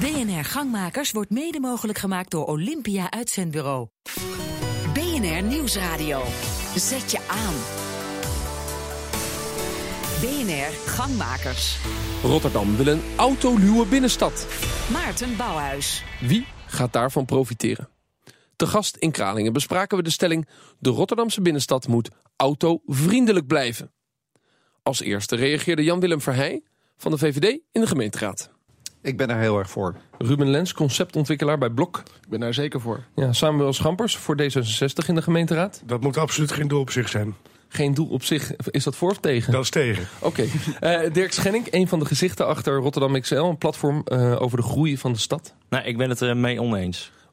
BNR Gangmakers wordt mede mogelijk gemaakt door Olympia Uitzendbureau. BNR Nieuwsradio. Zet je aan. BNR Gangmakers. Rotterdam wil een autoluwe binnenstad. Maarten Bouwhuis. Wie gaat daarvan profiteren? Te gast in Kralingen bespraken we de stelling... de Rotterdamse binnenstad moet autovriendelijk blijven. Als eerste reageerde Jan-Willem Verheij van de VVD in de gemeenteraad. Ik ben er heel erg voor. Ruben Lens, conceptontwikkelaar bij Blok. Ik ben daar zeker voor. Ja, Samuel Schampers voor D66 in de gemeenteraad. Dat moet absoluut geen doel op zich zijn. Geen doel op zich. Is dat voor of tegen? Dat is tegen. Oké. Eh, Dirk Schenning, een van de gezichten achter Rotterdam XL. Een platform eh, over de groei van de stad. Nou, ik ben het er mee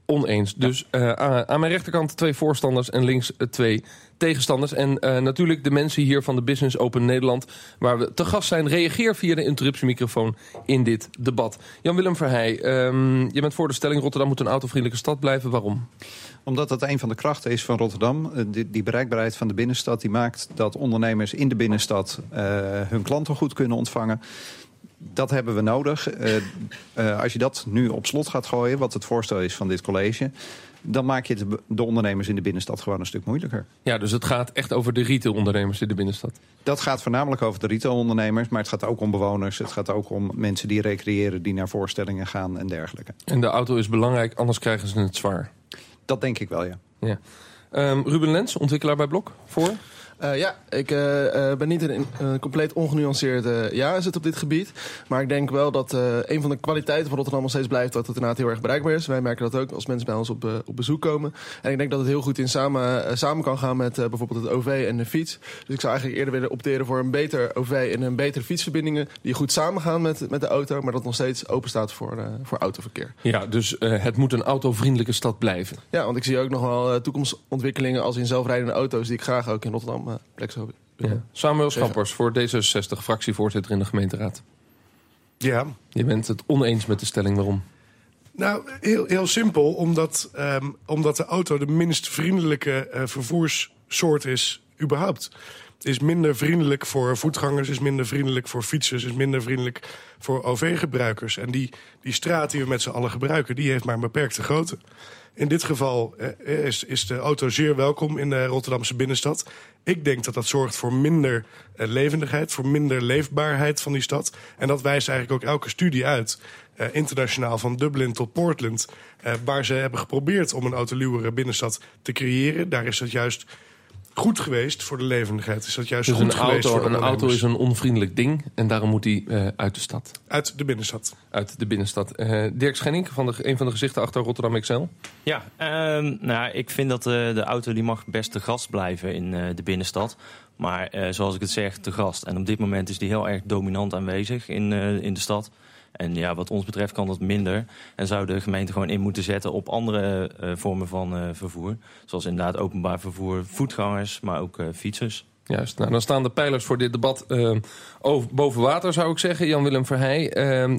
oneens. Dus eh, aan aan mijn rechterkant twee voorstanders en links eh, twee tegenstanders. En eh, natuurlijk de mensen hier van de Business Open Nederland... waar we te gast zijn. Reageer via de interruptiemicrofoon in dit debat. Jan-Willem Verheij, ehm, je bent voor de stelling... Rotterdam moet een autovriendelijke stad blijven. Waarom? Omdat dat een van de krachten is van Rotterdam. Die, die bereikbaarheid van de binnenstad die maakt dat ondernemers in de binnenstad hun klanten goed kunnen ontvangen. Dat hebben we nodig. Eh, eh, als je dat nu op slot gaat gooien, wat het voorstel is van dit college... dan maak je het de ondernemers in de binnenstad gewoon een stuk moeilijker. Ja, dus het gaat echt over de retailondernemers in de binnenstad. Dat gaat voornamelijk over de retailondernemers... maar het gaat ook om bewoners. Het gaat ook om mensen die recreëren, die naar voorstellingen gaan en dergelijke. En de auto is belangrijk, anders krijgen ze het zwaar. Dat denk ik wel, ja. Ja. Ehm, Ruben Lens, ontwikkelaar bij Blok, voor? Eh, ja, ik eh, eh, ben niet een, een compleet ongenuanceerde ja zit op dit gebied. Maar ik denk wel dat een van de kwaliteiten van Rotterdam nog steeds blijft... dat het inderdaad heel erg bereikbaar is. Wij merken dat ook als mensen bij ons op, op bezoek komen. En ik denk dat het heel goed in samen, samen kan gaan met bijvoorbeeld het OV en de fiets. Dus ik zou eigenlijk eerder willen opteren voor een beter OV... en een betere fietsverbindingen die goed samengaan met, met de auto... maar dat nog steeds open staat voor, voor autoverkeer. Ja, dus het moet een autovriendelijke stad blijven. Ja, want ik zie ook nog wel toekomstontwikkelingen... als in zelfrijdende auto's die ik graag ook in Rotterdam plek zou willen. Ja. Samuel Schampers voor D66, fractievoorzitter in de gemeenteraad. Ja, Je bent het oneens met de stelling, waarom? nou, heel, heel simpel. Omdat, ehm, omdat de auto de minst vriendelijke eh, vervoerssoort is überhaupt. Is minder vriendelijk voor voetgangers, is minder vriendelijk voor fietsers... is minder vriendelijk voor OV-gebruikers. En die, die straat die we met z'n allen gebruiken, die heeft maar een beperkte grootte. In dit geval eh, is, is de auto zeer welkom in de Rotterdamse binnenstad. Ik denk dat dat zorgt voor minder eh, levendigheid, voor minder leefbaarheid van die stad. En dat wijst eigenlijk ook elke studie uit, eh, internationaal van Dublin tot Portland... waar ze hebben geprobeerd om een autoluwere binnenstad te creëren. Daar is dat juist goed geweest voor de levendigheid. Is dat juist Dus goed een geweest auto, voor de een auto is een onvriendelijk ding en daarom moet hij eh, uit de stad. Uit de binnenstad. Uit de binnenstad. Eh, Dirk Schenning, van de, een van de gezichten achter Rotterdam XL. Ja, ehm, nou, ik vind dat eh, de auto die mag best te gast blijven in eh, de binnenstad. Maar eh, zoals ik het zeg, te gast. En op dit moment is die heel erg dominant aanwezig in, eh, in de stad. En ja, wat ons betreft kan dat minder. En zou de gemeente gewoon in moeten zetten op andere eh, vormen van eh, vervoer. Zoals inderdaad openbaar vervoer, voetgangers, maar ook eh, fietsers. Juist, nou, dan staan de pijlers voor dit debat over, boven water, zou ik zeggen. Jan-Willem Verheij, eh,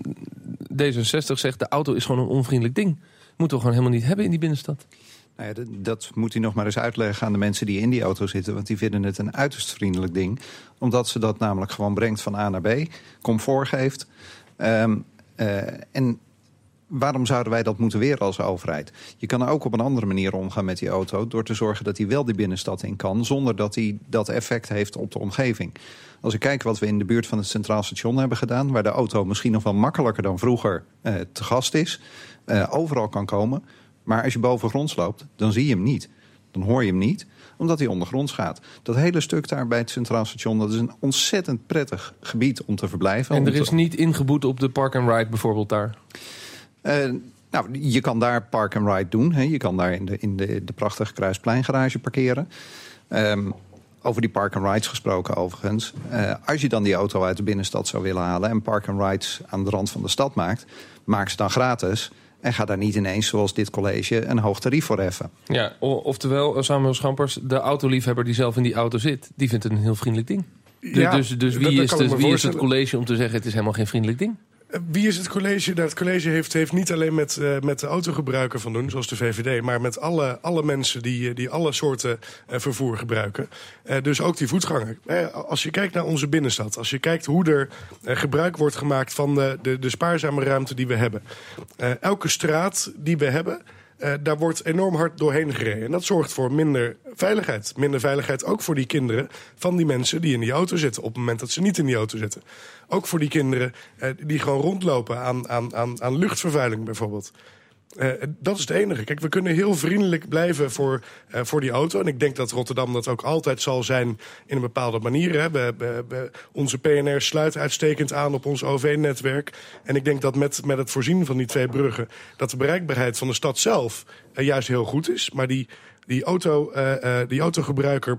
D66 zegt de auto is gewoon een onvriendelijk ding. Moeten we gewoon helemaal niet hebben in die binnenstad. Nou ja, dat, dat moet hij nog maar eens uitleggen aan de mensen die in die auto zitten. Want die vinden het een uiterst vriendelijk ding. Omdat ze dat namelijk gewoon brengt van A naar B. Comfort geeft. Ehm, eh, en waarom zouden wij dat moeten weren als overheid? Je kan er ook op een andere manier omgaan met die auto... door te zorgen dat hij wel die binnenstad in kan... zonder dat hij dat effect heeft op de omgeving. Als ik kijk wat we in de buurt van het Centraal Station hebben gedaan... waar de auto misschien nog wel makkelijker dan vroeger eh, te gast is... eh, overal kan komen... Maar als je bovengronds loopt, dan zie je hem niet. Dan hoor je hem niet, omdat hij ondergronds gaat. Dat hele stuk daar bij het Centraal Station... dat is een ontzettend prettig gebied om te verblijven. En er te- is niet ingeboet op de park and ride bijvoorbeeld daar. Eh, nou, je kan daar park and ride doen. Hè. Je kan daar in de, in de, de prachtige Kruispleingarage parkeren. Ehm, over die park and rides gesproken overigens. Eh, als je dan die auto uit de binnenstad zou willen halen... en park and rides aan de rand van de stad maakt... maak ze dan gratis... En ga daar niet ineens, zoals dit college, een hoog tarief voor heffen. Ja, oftewel, eh, Samuel Schampers, de autoliefhebber die zelf in die auto zit... die vindt het een heel vriendelijk ding. Dus, Ja, dus, dus wie, dat is, dus wie is het college om te zeggen... het is helemaal geen vriendelijk ding? Wie is het college? Nou, het college heeft, heeft niet alleen met, eh, met de autogebruiker van doen, zoals de VVD, maar met alle, alle mensen die, eh, die alle soorten eh, vervoer gebruiken. Dus ook die voetganger. Als je kijkt naar onze binnenstad, als je kijkt hoe er gebruik wordt gemaakt van de, de, de spaarzame ruimte die we hebben. Elke straat die we hebben, eh, daar wordt enorm hard doorheen gereden. En dat zorgt voor minder veiligheid. Minder veiligheid ook voor die kinderen van die mensen die in die auto zitten. Op het moment dat ze niet in die auto zitten. Ook voor die kinderen eh, die gewoon rondlopen aan, aan, aan, aan luchtvervuiling bijvoorbeeld. Eh, dat is het enige. Kijk, we kunnen heel vriendelijk blijven voor, eh, voor die auto. En ik denk dat Rotterdam dat ook altijd zal zijn in een bepaalde manier. Hè. We, we- we- onze PNR sluit uitstekend aan op ons OV-netwerk. En ik denk dat met, met het voorzien van die twee bruggen... dat de bereikbaarheid van de stad zelf eh, juist heel goed is. Maar die, die, auto, die autogebruiker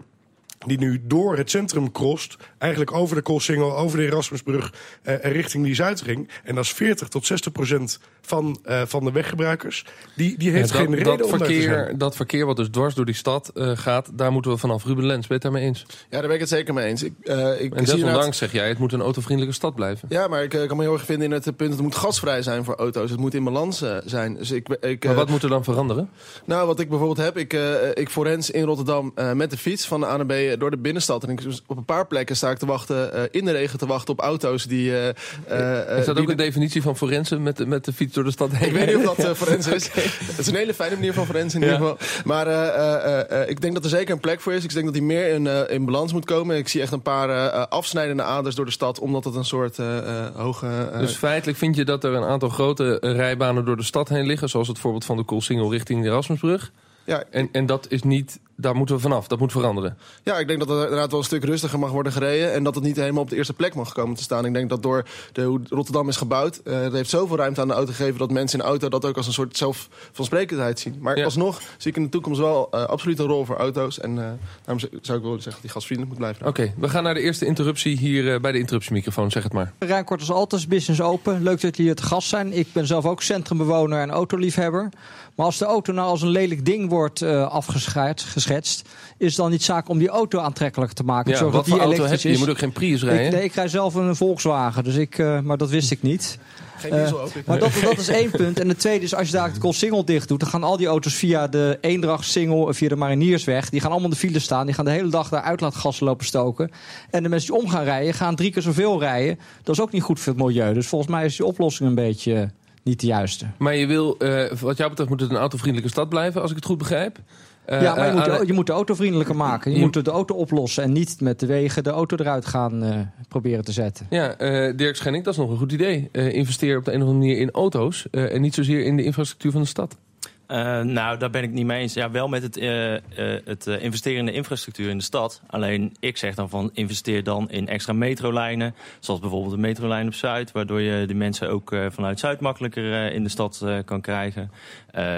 die nu door het centrum crost, eigenlijk over de Koolsingel, over de Erasmusbrug, eh, en richting die Zuidring. En dat is 40 tot 60 procent van, eh, van de weggebruikers. Die, die heeft Ja, geen dat, reden dat, om daar te zijn. verkeer, dat verkeer wat dus dwars door die stad eh, gaat, daar moeten we vanaf. Ruben Lens, ben je het daarmee eens? Ja, daar ben ik het zeker mee eens. Ik, eh, ik En desondanks zeg jij, het moet een autovriendelijke stad blijven. Ja, maar ik eh, kan me heel erg vinden in het punt dat het moet gasvrij zijn voor auto's. Het moet in balans eh, zijn. Dus ik, ik, Maar eh, wat moet er dan veranderen? Nou, wat ik bijvoorbeeld heb, ik, eh ik forens in Rotterdam eh, met de fiets van de A naar B door de binnenstad. En ik, op een paar plekken sta ik te wachten, eh, in de regen te wachten op auto's die... eh, eh, Is dat die ook een definitie van forensen met, de- met de fiets door de stad heen? Ik weet niet of dat eh forensen is. Het is een hele fijne manier van forensen in Ja. ieder geval. Maar eh, eh, eh, eh, ik denk dat er zeker een plek voor is. Ik denk dat die meer in, eh, in balans moet komen. Ik zie echt een paar eh, eh, afsnijdende aders door de stad. Omdat het een soort eh, eh, hoge... eh, Dus feitelijk vind je dat er een aantal grote eh, rijbanen door de stad heen liggen, zoals het voorbeeld van de Koolsingel richting de Erasmusbrug. ja, En, en dat is niet, daar moeten we vanaf, dat moet veranderen. Ja, ik denk dat het inderdaad wel een stuk rustiger mag worden gereden. En dat het niet helemaal op de eerste plek mag komen te staan. Ik denk dat door de, hoe Rotterdam is gebouwd. eh het heeft zoveel ruimte aan de auto gegeven. dat mensen in de auto dat ook als een soort zelfvansprekendheid zien. Maar Ja. alsnog zie ik in de toekomst wel eh, absoluut een rol voor auto's. En eh, daarom zou ik willen zeggen dat die gasvriendelijk moet blijven. Oké, we gaan naar de eerste interruptie hier bij de interruptiemicrofoon, zeg het maar. Rijnkort is altijd business open. Leuk dat jullie hier te gast zijn. Ik ben zelf ook centrumbewoner en autoliefhebber. Maar als de auto nou als een lelijk ding wordt eh afgeschetst, geschetst, is het dan niet zaak om die auto aantrekkelijker te maken? Ja, zodat wat die voor auto heb elektrisch je? Je is. moet ook geen Prius rijden. Ik, nee, ik rij zelf een Volkswagen, dus ik, eh, maar dat wist ik niet. Geen Eh, diesel hoop ik. Maar dat, dat is één punt. En het tweede is, als je daar de Koolsingel dicht doet... dan gaan al die auto's via de Eendrachtsingel, via de Mariniersweg... die gaan allemaal in de file staan. Die gaan de hele dag daar uitlaatgassen lopen stoken. En de mensen die om gaan rijden, gaan drie keer zoveel rijden. Dat is ook niet goed voor het milieu. Dus volgens mij is die oplossing een beetje eh, niet de juiste. Maar je wil, eh, wat jou betreft moet het een autovriendelijke stad blijven, als ik het goed begrijp. Eh, ja, maar je eh, moet, de, je moet de auto vriendelijker maken. Je, Je- moet de auto oplossen en niet met de wegen de auto eruit gaan proberen te zetten. Ja, Dirk Schenning, dat is nog een goed idee. Investeer op de een of andere manier in auto's en niet zozeer in de infrastructuur van de stad. Eh, nou, daar ben ik niet mee eens. Ja, wel met het, eh, eh, het investeren in de infrastructuur in de stad. Alleen ik zeg dan van investeer dan in extra metrolijnen. Zoals bijvoorbeeld de metrolijn op Zuid. Waardoor je de mensen ook vanuit Zuid makkelijker in de stad kan krijgen.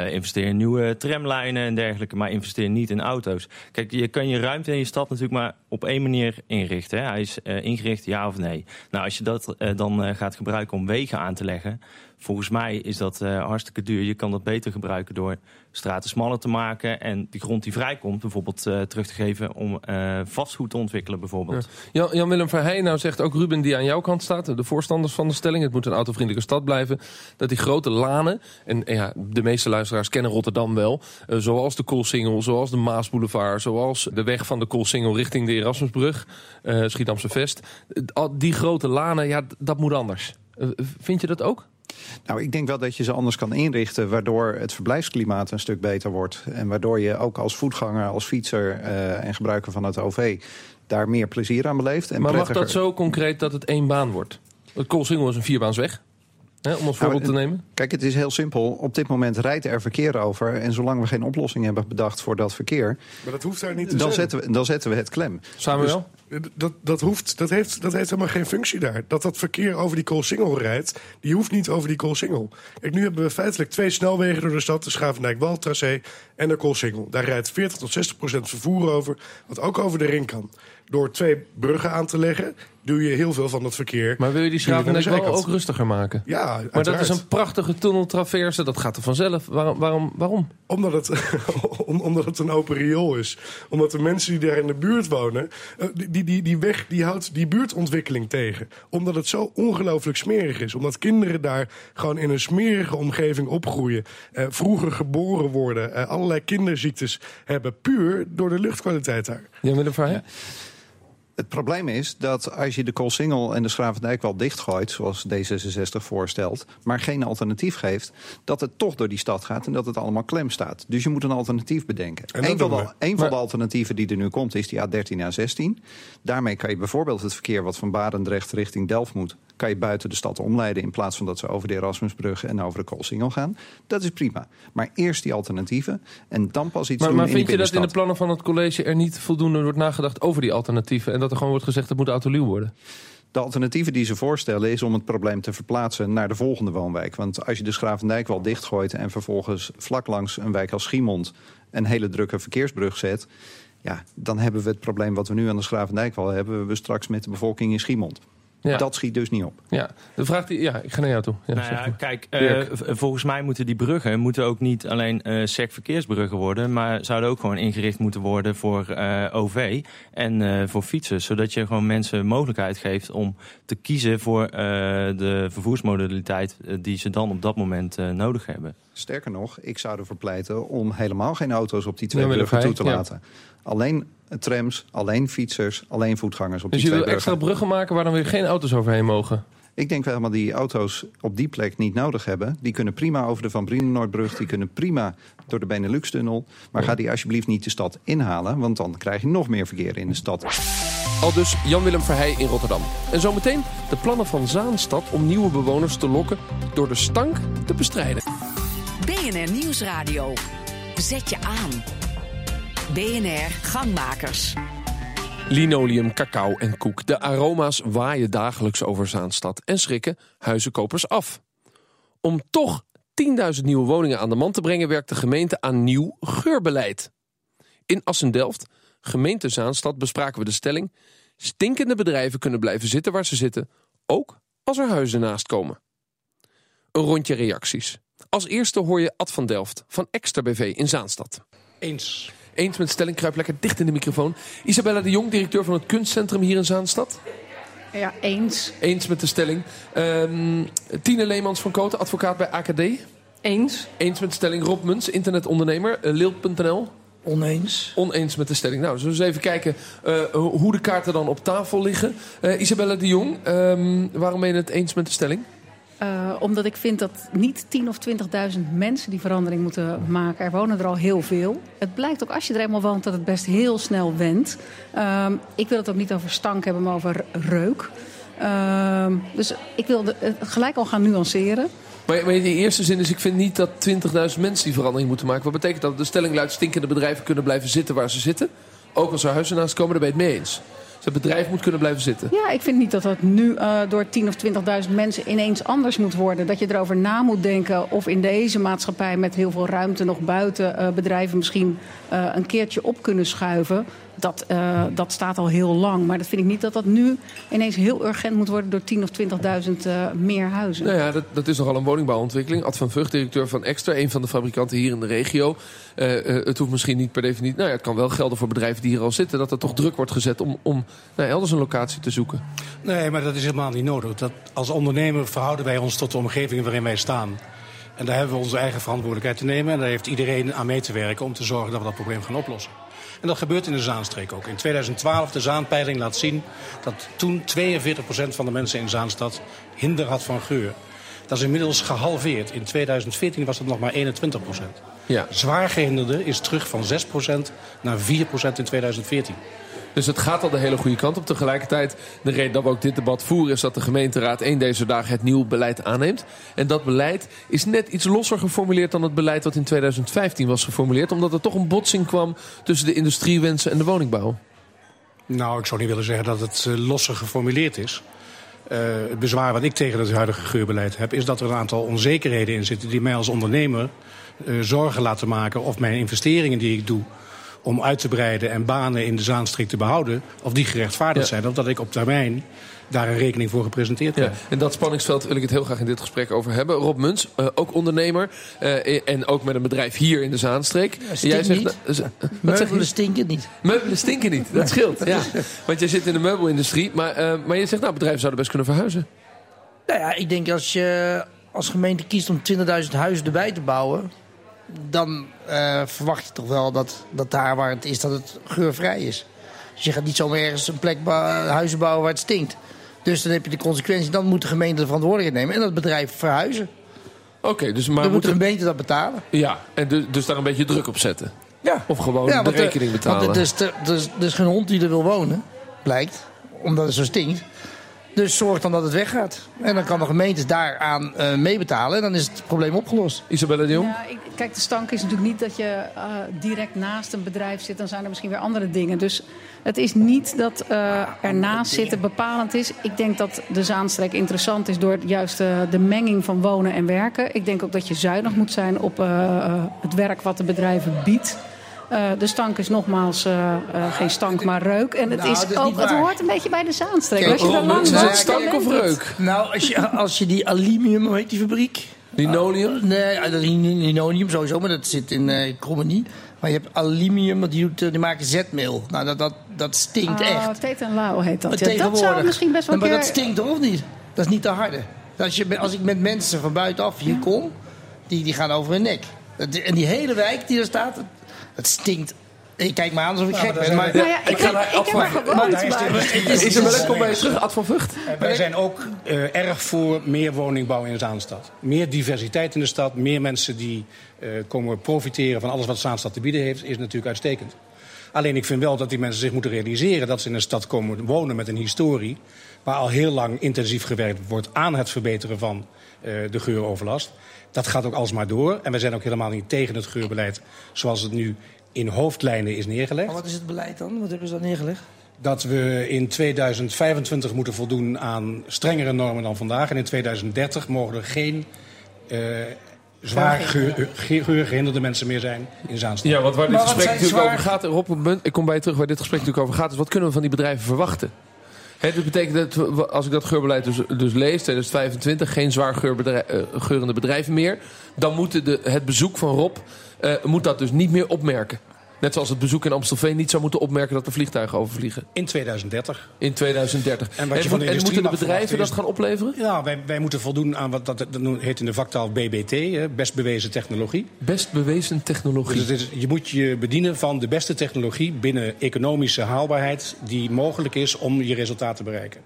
Investeer in nieuwe tramlijnen en dergelijke. Maar investeer niet in auto's. Kijk, je kan je ruimte in je stad natuurlijk maar op één manier inrichten. Hè. Hij is eh, ingericht ja of nee. Nou, als je dat eh, dan eh, gaat gebruiken om wegen aan te leggen. Volgens mij is dat hartstikke duur. Je kan dat beter gebruiken door straten smaller te maken. En die grond die vrijkomt bijvoorbeeld terug te geven om vastgoed te ontwikkelen bijvoorbeeld. Jan- Jan-Willem Verheij nou zegt ook Ruben die aan jouw kant staat, de voorstanders van de stelling, het moet een autovriendelijke stad blijven, dat die grote lanen, en ja, de meeste luisteraars kennen Rotterdam wel, zoals de Koolsingel, zoals de Maasboulevard, zoals de weg van de Koolsingel richting de Erasmusbrug, eh Schiedamse Vest, eh, al die grote lanen, ja, dat moet anders. Eh, vind je dat ook? Nou, ik denk wel dat je ze anders kan inrichten, waardoor het verblijfsklimaat een stuk beter wordt. En waardoor je ook als voetganger, als fietser en gebruiker van het OV daar meer plezier aan beleeft. En maar mag dat zo concreet dat het één baan wordt? Het Koolsingel is een vierbaansweg, om als voorbeeld te Nou, nemen. Kijk, het is heel simpel. Op dit moment rijdt er verkeer over. En zolang we geen oplossing hebben bedacht voor dat verkeer, Maar dat hoeft daar niet te dan zijn. zetten, we, dan zetten we het klem. Samuel? Dat, dat, hoeft, dat, heeft, dat heeft helemaal geen functie daar. Dat dat verkeer over die Koolsingel rijdt, die hoeft niet over die Koolsingel. Kijk, nu hebben we feitelijk twee snelwegen door de stad. De Schavendijk-Waltracé en de Koolsingel. Daar rijdt 40 tot 60 procent vervoer over, wat ook over de ring kan. Door twee bruggen aan te leggen, doe je heel veel van dat verkeer. Maar wil je die Schravendijk wel zijkant. ook rustiger maken? Ja, Maar dat is een prachtige tunneltraverse, dat gaat er vanzelf. Waarom? waarom, waarom? Omdat het, om- omdat het een open riool is. Omdat de mensen die daar in de buurt wonen... eh, die, die, die, weg die houdt die buurtontwikkeling tegen. Omdat het zo ongelooflijk smerig is. Omdat kinderen daar gewoon in een smerige omgeving opgroeien. eh, vroeger geboren worden. eh, allerlei kinderziektes hebben. Puur door de luchtkwaliteit daar. Jan Willem Verheij? Het probleem is dat als je de Koolsingel en de Schravendijk wel dichtgooit... zoals D66 voorstelt, maar geen alternatief geeft... dat het toch door die stad gaat en dat het allemaal klem staat. Dus je moet een alternatief bedenken. En Een van, de, een van de alternatieven die er nu komt is die A13 A16. Daarmee kan je bijvoorbeeld het verkeer wat van Barendrecht richting Delft moet... kan je buiten de stad omleiden in plaats van dat ze over de Erasmusbrug... en over de Koolsingel gaan. Dat is prima. Maar eerst die alternatieven en dan pas iets Maar, doen maar in vind je dat in de plannen van het college er niet voldoende wordt nagedacht over die alternatieven? En dat er gewoon wordt gezegd, het moet autoluw worden? De alternatieven die ze voorstellen is om het probleem te verplaatsen naar de volgende woonwijk. Want als je de Schravendijk wel dichtgooit en vervolgens vlak langs een wijk als Schiemond een hele drukke verkeersbrug zet. Ja, dan hebben we het probleem wat we nu aan de Schravendijk wel hebben we straks met de bevolking in Schiemond. Ja. Dat schiet dus niet op. Ja, de vraag die, ja, ik ga naar jou toe. Ja, nou zeg ja, maar. kijk, eh, volgens mij moeten die bruggen moeten ook niet alleen eh sec verkeersbruggen worden, maar zouden ook gewoon ingericht moeten worden voor eh, OV en eh, voor fietsen, zodat je gewoon mensen mogelijkheid geeft om te kiezen voor eh, de vervoersmodaliteit die ze dan op dat moment eh, nodig hebben. Sterker nog, ik zou ervoor pleiten om helemaal geen auto's op die twee bruggen toe te laten. Alleen trams, alleen fietsers, alleen voetgangers op Dus die je twee wil extra bruggen. bruggen maken waar dan weer geen auto's overheen mogen? Ik denk wel helemaal die auto's op die plek niet nodig hebben. Die kunnen prima over de Van Brienenoordbrug. Die kunnen prima door de Benelux-tunnel. Maar ga die alsjeblieft niet de stad inhalen. Want dan krijg je nog meer verkeer in de stad. Al dus Jan-Willem Verheij in Rotterdam. En zometeen de plannen van Zaanstad om nieuwe bewoners te lokken door de stank te bestrijden. BNR Nieuwsradio. Zet je aan. BNR Gangmakers. Linoleum, cacao en koek. De aroma's waaien dagelijks over Zaanstad en schrikken huizenkopers af. Om toch 10.000 nieuwe woningen aan de man te brengen... werkt de gemeente aan nieuw geurbeleid. In Assendelft, gemeente Zaanstad, bespraken we de stelling... stinkende bedrijven kunnen blijven zitten waar ze zitten... ook als er huizen naast komen. Een rondje reacties. Als eerste hoor je Ad van Delft van Extra BV in Zaanstad. Eens. Eens met de stelling, kruip lekker dicht in de microfoon. Isabella de Jong, directeur van het kunstcentrum hier in Zaanstad. Ja, eens. Eens met de stelling. Ehm Tine Leemans van Koten, advocaat bij AKD. Eens. Eens met de stelling. Rob Muns, internetondernemer, uh, Lilt.nl. Oneens. Oneens met de stelling. Nou, zullen we eens even kijken eh, hoe de kaarten dan op tafel liggen. Eh, Isabella de Jong, ehm, waarom ben je het eens met de stelling? Uh, omdat ik vind dat niet 10.000 of 20.000 mensen die verandering moeten maken. Er wonen er al heel veel. Het blijkt ook als je er eenmaal woont dat het best heel snel wendt. Uh, ik wil het ook niet over stank hebben, maar over reuk. Uh, dus ik wil het gelijk al gaan nuanceren. Maar, maar in eerste zin is, ik vind niet dat 20.000 mensen die verandering moeten maken. Wat betekent dat? De stelling luidt, stinkende bedrijven kunnen blijven zitten waar ze zitten. Ook als er huizen naast komen, daar ben je het mee eens. Het bedrijf moet kunnen blijven zitten. Ja, ik vind niet dat dat nu uh, door 10.000 of 20.000 mensen ineens anders moet worden. Dat je erover na moet denken of in deze maatschappij met heel veel ruimte nog buiten uh, bedrijven misschien uh, een keertje op kunnen schuiven. Dat, uh, dat staat al heel lang. Maar dat vind ik niet dat dat nu ineens heel urgent moet worden door 10.000 of 20.000 uh, meer huizen. Nou ja, dat, dat is nogal een woningbouwontwikkeling. Ad van Vught, directeur van Extra, een van de fabrikanten hier in de regio. Uh, uh, het hoeft misschien niet per definitie. Nou ja, het kan wel gelden voor bedrijven die hier al zitten. Dat er toch druk wordt gezet om, om nou, elders een locatie te zoeken. Nee, maar dat is helemaal niet nodig. Dat, als ondernemer verhouden wij ons tot de omgeving waarin wij staan. En daar hebben we onze eigen verantwoordelijkheid te nemen. En daar heeft iedereen aan mee te werken om te zorgen dat we dat probleem gaan oplossen. En dat gebeurt in de Zaanstreek ook. In 2012, de Zaanpeiling laat zien dat toen 42% van de mensen in Zaanstad hinder had van geur. Dat is inmiddels gehalveerd. In 2014 was het nog maar 21%. Ja. Zwaar gehinderde is terug van 6% naar 4% in 2014. Dus het gaat al de hele goede kant op. Tegelijkertijd, de reden dat we ook dit debat voeren... is dat de gemeenteraad één deze dagen het nieuw beleid aanneemt. En dat beleid is net iets losser geformuleerd... dan het beleid dat in 2015 was geformuleerd. Omdat er toch een botsing kwam tussen de industriewensen en de woningbouw. Nou, ik zou niet willen zeggen dat het uh, losser geformuleerd is. Uh, het bezwaar wat ik tegen het huidige geurbeleid heb... is dat er een aantal onzekerheden in zitten... die mij als ondernemer uh, zorgen laten maken... of mijn investeringen die ik doe om uit te breiden en banen in de Zaanstreek te behouden, of die gerechtvaardigd Ja. zijn, of dat ik op termijn daar een rekening voor gepresenteerd Ja, heb. en dat spanningsveld wil ik het heel graag in dit gesprek over hebben. Rob Muns, eh, ook ondernemer eh, en ook met een bedrijf hier in de Zaanstreek. En stinkt niet. eh, Meubelen je? stinken niet. Meubelen stinken niet, dat scheelt. Ja. Want jij zit in de meubelindustrie, maar, eh, maar je zegt nou, bedrijven zouden best kunnen verhuizen. Nou ja, ik denk als je als gemeente kiest om 20.000 huizen erbij te bouwen... dan eh, verwacht je toch wel dat, dat daar waar het is, dat het geurvrij is. Dus je gaat niet zomaar ergens een plek huizen bouwen waar het stinkt. Dus dan heb je de consequentie, dan moet de gemeente de verantwoordelijkheid nemen... en dat bedrijf verhuizen. Oké, dus maar Dan moet de gemeente dat betalen. ja, en dus, dus daar een beetje druk op zetten. Ja. Of gewoon Ja, de want, eh, rekening betalen. Want er is, er, is, is geen hond die er wil wonen, blijkt. Omdat het zo stinkt. Dus zorg dan dat het weggaat. En dan kan de gemeente daaraan eh meebetalen. En dan is het probleem opgelost. Isabelle de Jong? Ja, ik, kijk, de stank is natuurlijk niet dat je eh, direct naast een bedrijf zit. Dan zijn er misschien weer andere dingen. Dus het is niet dat eh ernaast zitten bepalend is. Ik denk dat de Zaanstreek interessant is door juist eh, de menging van wonen en werken. Ik denk ook dat je zuinig moet zijn op het werk wat de bedrijven biedt. Eh, de stank is nogmaals eh, eh, geen stank, maar reuk. En het, Nou, is ook, het hoort een beetje bij de Zaanstreek. Kijk, Als je langs Muns, is het dan stank of reuk? Nou, als je, als je die aluminium, hoe heet die fabriek? Linoleum? Nee, eh, dat linoleum sowieso, maar dat zit in eh Krommenie. Maar je hebt aluminium, die, doet, die maken zetmeel. Nou, dat, dat, dat stinkt Oh, echt. Tate en Lau heet dat. Maar Ja, dat zou misschien best wel Maar een dat stinkt toch of niet? Dat is niet te harde. Als, je, als ik met mensen van buitenaf hier kom, die, die gaan over hun nek. Dat- En die hele wijk die er staat, het, stinkt. Ik kijk me aan alsof ik gek ben. Maar, Nou ja, ik, ga naar er maar- het is- Isabelle, kom bij je terug. Ad van Vught? En wij zijn ook eh, erg voor meer woningbouw in Zaanstad. Meer diversiteit in de stad, meer mensen die eh, komen profiteren van alles wat Zaanstad te bieden heeft, is natuurlijk uitstekend. Alleen ik vind wel dat die mensen zich moeten realiseren dat ze in een stad komen wonen met een historie. Waar al heel lang intensief gewerkt wordt aan het verbeteren van eh, de geuroverlast. Dat gaat ook alsmaar door. En we zijn ook helemaal niet tegen het geurbeleid zoals het nu in hoofdlijnen is neergelegd. Maar wat is het beleid dan? Wat hebben ze dan neergelegd? Dat we in 2025 moeten voldoen aan strengere normen dan vandaag. En in 2030 mogen er geen eh, zwaar geur- ge- geurgehinderde mensen meer zijn in Zaanstad. Ja, want waar dit Maar wat gesprek natuurlijk zwaar- over gaat, Rob, ik kom bij je terug waar dit gesprek natuurlijk over gaat, is wat kunnen we van die bedrijven verwachten? Hè, dat betekent dat als ik dat geurbeleid dus, dus lees, 2025, geen zwaar eh, geurende bedrijven meer, dan moet de, het bezoek van Rob eh, moet dat dus niet meer opmerken. Net zoals het bezoek in Amstelveen niet zou moeten opmerken dat er vliegtuigen overvliegen In 2030. in 2030. En wat je van de en moeten de bedrijven dat gaan opleveren? Ja, wij, wij moeten voldoen aan wat dat, dat heet in de vaktaal BBT, best bewezen technologie. Best bewezen technologie. Dus is, je moet je bedienen van de beste technologie binnen economische haalbaarheid die mogelijk is om je resultaat te bereiken.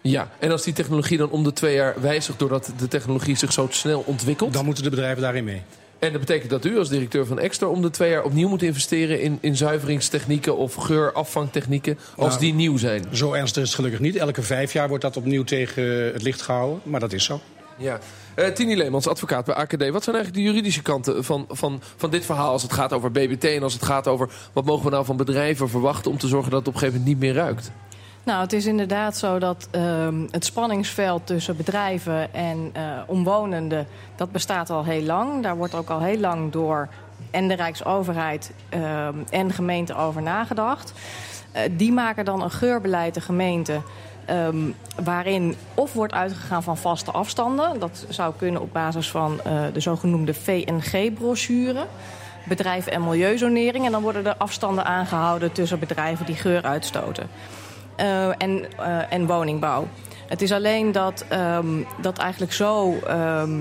Ja, en als die technologie dan om de twee jaar wijzigt doordat de technologie zich zo snel ontwikkelt. Dan moeten de bedrijven daarin mee. En dat betekent dat u als directeur van Extra om de twee jaar opnieuw moet investeren in, in zuiveringstechnieken of geurafvangtechnieken als Nou, die nieuw zijn. Zo ernstig is het gelukkig niet. Elke vijf jaar wordt dat opnieuw tegen het licht gehouden. Maar dat is zo. Ja. Eh, Tini Leemans, advocaat bij AKD. Wat zijn eigenlijk de juridische kanten van, van, van dit verhaal als het gaat over BBT en als het gaat over wat mogen we nou van bedrijven verwachten om te zorgen dat het op een gegeven moment niet meer ruikt? Nou, het is inderdaad zo dat ehm, het spanningsveld tussen bedrijven en eh, omwonenden... dat bestaat al heel lang. Daar wordt ook al heel lang door en de Rijksoverheid ehm, en gemeente over nagedacht. Eh, die maken dan een geurbeleid, de gemeente... ehm, waarin of wordt uitgegaan van vaste afstanden. Dat zou kunnen op basis van eh, de zogenoemde VNG-brochure bedrijven en milieuzonering. En dan worden er afstanden aangehouden tussen bedrijven die geur uitstoten. Eh, en, eh, en woningbouw. Het is alleen dat ehm, dat eigenlijk zo ehm,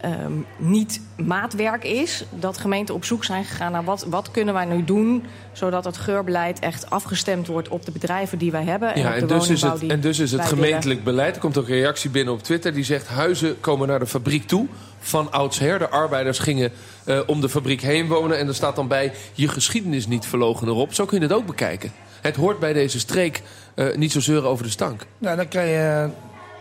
ehm, niet maatwerk is. Dat gemeenten op zoek zijn gegaan naar wat, wat kunnen wij nu doen... zodat het geurbeleid echt afgestemd wordt op de bedrijven die wij hebben. En Ja, de en dus, is het, en dus is het willen. gemeentelijk beleid. Er komt ook een reactie binnen op Twitter die zegt... huizen komen naar de fabriek toe van oudsher. De arbeiders gingen eh, om de fabriek heen wonen. En er staat dan bij je geschiedenis niet verlogen erop. Zo kun je het ook bekijken. Het hoort bij deze streek eh, niet zo zeuren over de stank. Nou, dan kan je...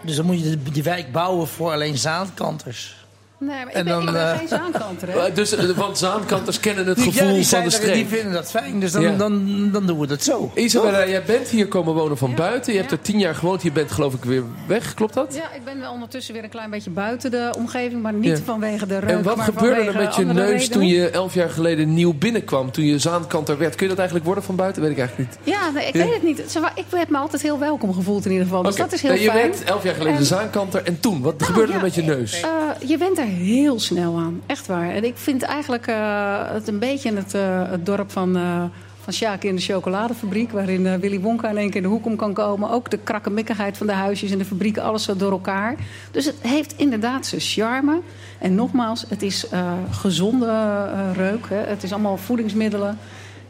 Dus dan moet je die wijk bouwen voor alleen zaankanters. Nee, maar ik En ben, dan, ik ben eh, geen zaankanter, hè? Dus, eh, want zaankanters kennen het Die- gevoel van de er- streek. Die vinden dat fijn, dus dan, Ja. dan, dan doen we dat zo. Isabella, jij bent hier komen wonen van Ja. buiten. Je hebt er tien jaar gewoond. Je bent geloof ik weer weg, klopt dat? Ja, ik ben wel ondertussen weer een klein beetje buiten de omgeving, maar niet Ja. vanwege de reuk. En wat maar gebeurde er met je neus toen je elf jaar geleden nieuw binnenkwam? Toen je zaankanter werd? Kun je dat eigenlijk worden van buiten? Weet ik eigenlijk niet. Ja, nee, ik Ja. weet het niet. Ik heb me altijd heel welkom gevoeld in ieder geval. Dus Oké. dat is heel je fijn. werd elf jaar geleden En- de zaankanter. En toen? Wat Nou, gebeurde er met je neus? Eh, je bent er heel snel aan, echt waar. En ik vind eigenlijk eh, het een beetje het, eh, het dorp van, eh van Sjaak in de chocoladefabriek... waarin Willy Wonka in één keer de hoek om kan komen. Ook de krakkemikkigheid van de huisjes en de fabrieken, alles zo door elkaar. Dus het heeft inderdaad zijn charme. En nogmaals, het is gezonde reuk. Hè. Het is allemaal voedingsmiddelen.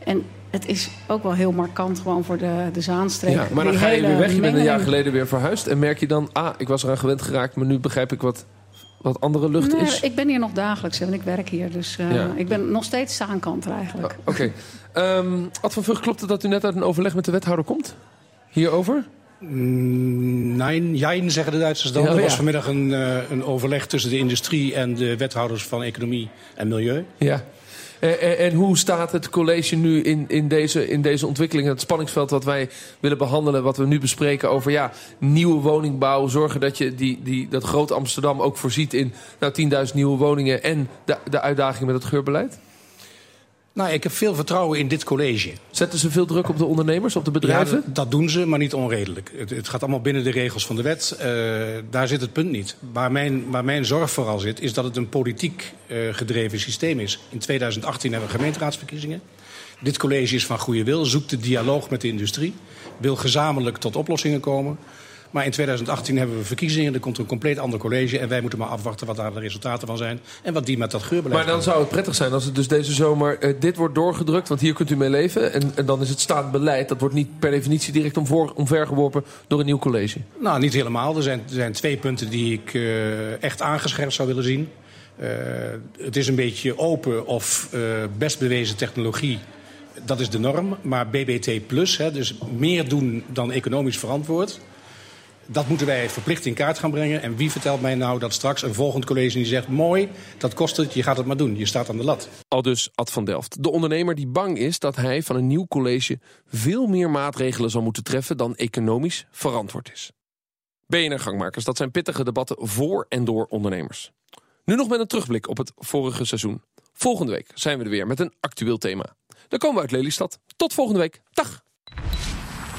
En het is ook wel heel markant gewoon voor de, de Zaanstreek. Ja, maar dan Die ga je weer weg. Je bent een jaar geleden weer verhuisd. En merk je dan, ah, ik was eraan gewend geraakt. Maar nu begrijp ik wat, wat andere lucht Nee, is. ik ben hier nog dagelijks en ik werk hier. Dus eh, Ja. ik ben nog steeds zaankanter eigenlijk. Oh, Oké. Ehm, Ad van Vught, klopt het dat u net uit een overleg met de wethouder komt? Hierover? Mm, Nein, jein zeggen de Duitsers dan. Ja, er was ja. vanmiddag een, eh, een overleg tussen de industrie en de wethouders van economie en milieu. Ja. En, en, en hoe staat het college nu in, in, deze, in deze ontwikkeling? Het spanningsveld wat wij willen behandelen, wat we nu bespreken over ja, nieuwe woningbouw. Zorgen dat je die, die, dat groot Amsterdam ook voorziet in nou, 10.000 nieuwe woningen. En de, de uitdaging met het geurbeleid. Nou, ik heb veel vertrouwen in dit college. Zetten ze veel druk op de ondernemers, op de Ja, bedrijven? dat, dat doen ze, maar niet onredelijk. Het, het gaat allemaal binnen de regels van de wet. Eh, daar zit het punt niet. Waar mijn, waar mijn zorg vooral zit, is dat het een politiek eh, gedreven systeem is. In 2018 hebben we gemeenteraadsverkiezingen. Dit college is van goede wil, zoekt de dialoog met de industrie... wil gezamenlijk tot oplossingen komen... Maar in 2018 hebben we verkiezingen, er komt een compleet ander college... en wij moeten maar afwachten wat daar de resultaten van zijn... en wat die met dat geurbeleid Maar dan zou het prettig zijn als het dus deze zomer eh, dit wordt doorgedrukt. Want hier kunt u mee leven. En, en dan is het staand beleid. Dat wordt niet per definitie direct omvoor, omvergeworpen door een nieuw college. Nou, niet helemaal. Er zijn, er zijn twee punten die ik eh, echt aangescherpt zou willen zien. Eh, het is een beetje open of eh, best bewezen technologie. Dat is de norm. Maar BBT plus, hè, dus meer doen dan economisch verantwoord... Dat moeten wij verplicht in kaart gaan brengen. En wie vertelt mij nou dat straks een volgend college die zegt... mooi, dat kost het, je gaat het maar doen. Je staat aan de lat. Al dus Ad van Delft. De ondernemer die bang is dat hij van een nieuw college... veel meer maatregelen zal moeten treffen dan economisch verantwoord is. BNR Gangmakers, dat zijn pittige debatten voor en door ondernemers. Nu nog met een terugblik op het vorige seizoen. Volgende week zijn we er weer met een actueel thema. Dan komen we uit Lelystad. Tot volgende week. Dag!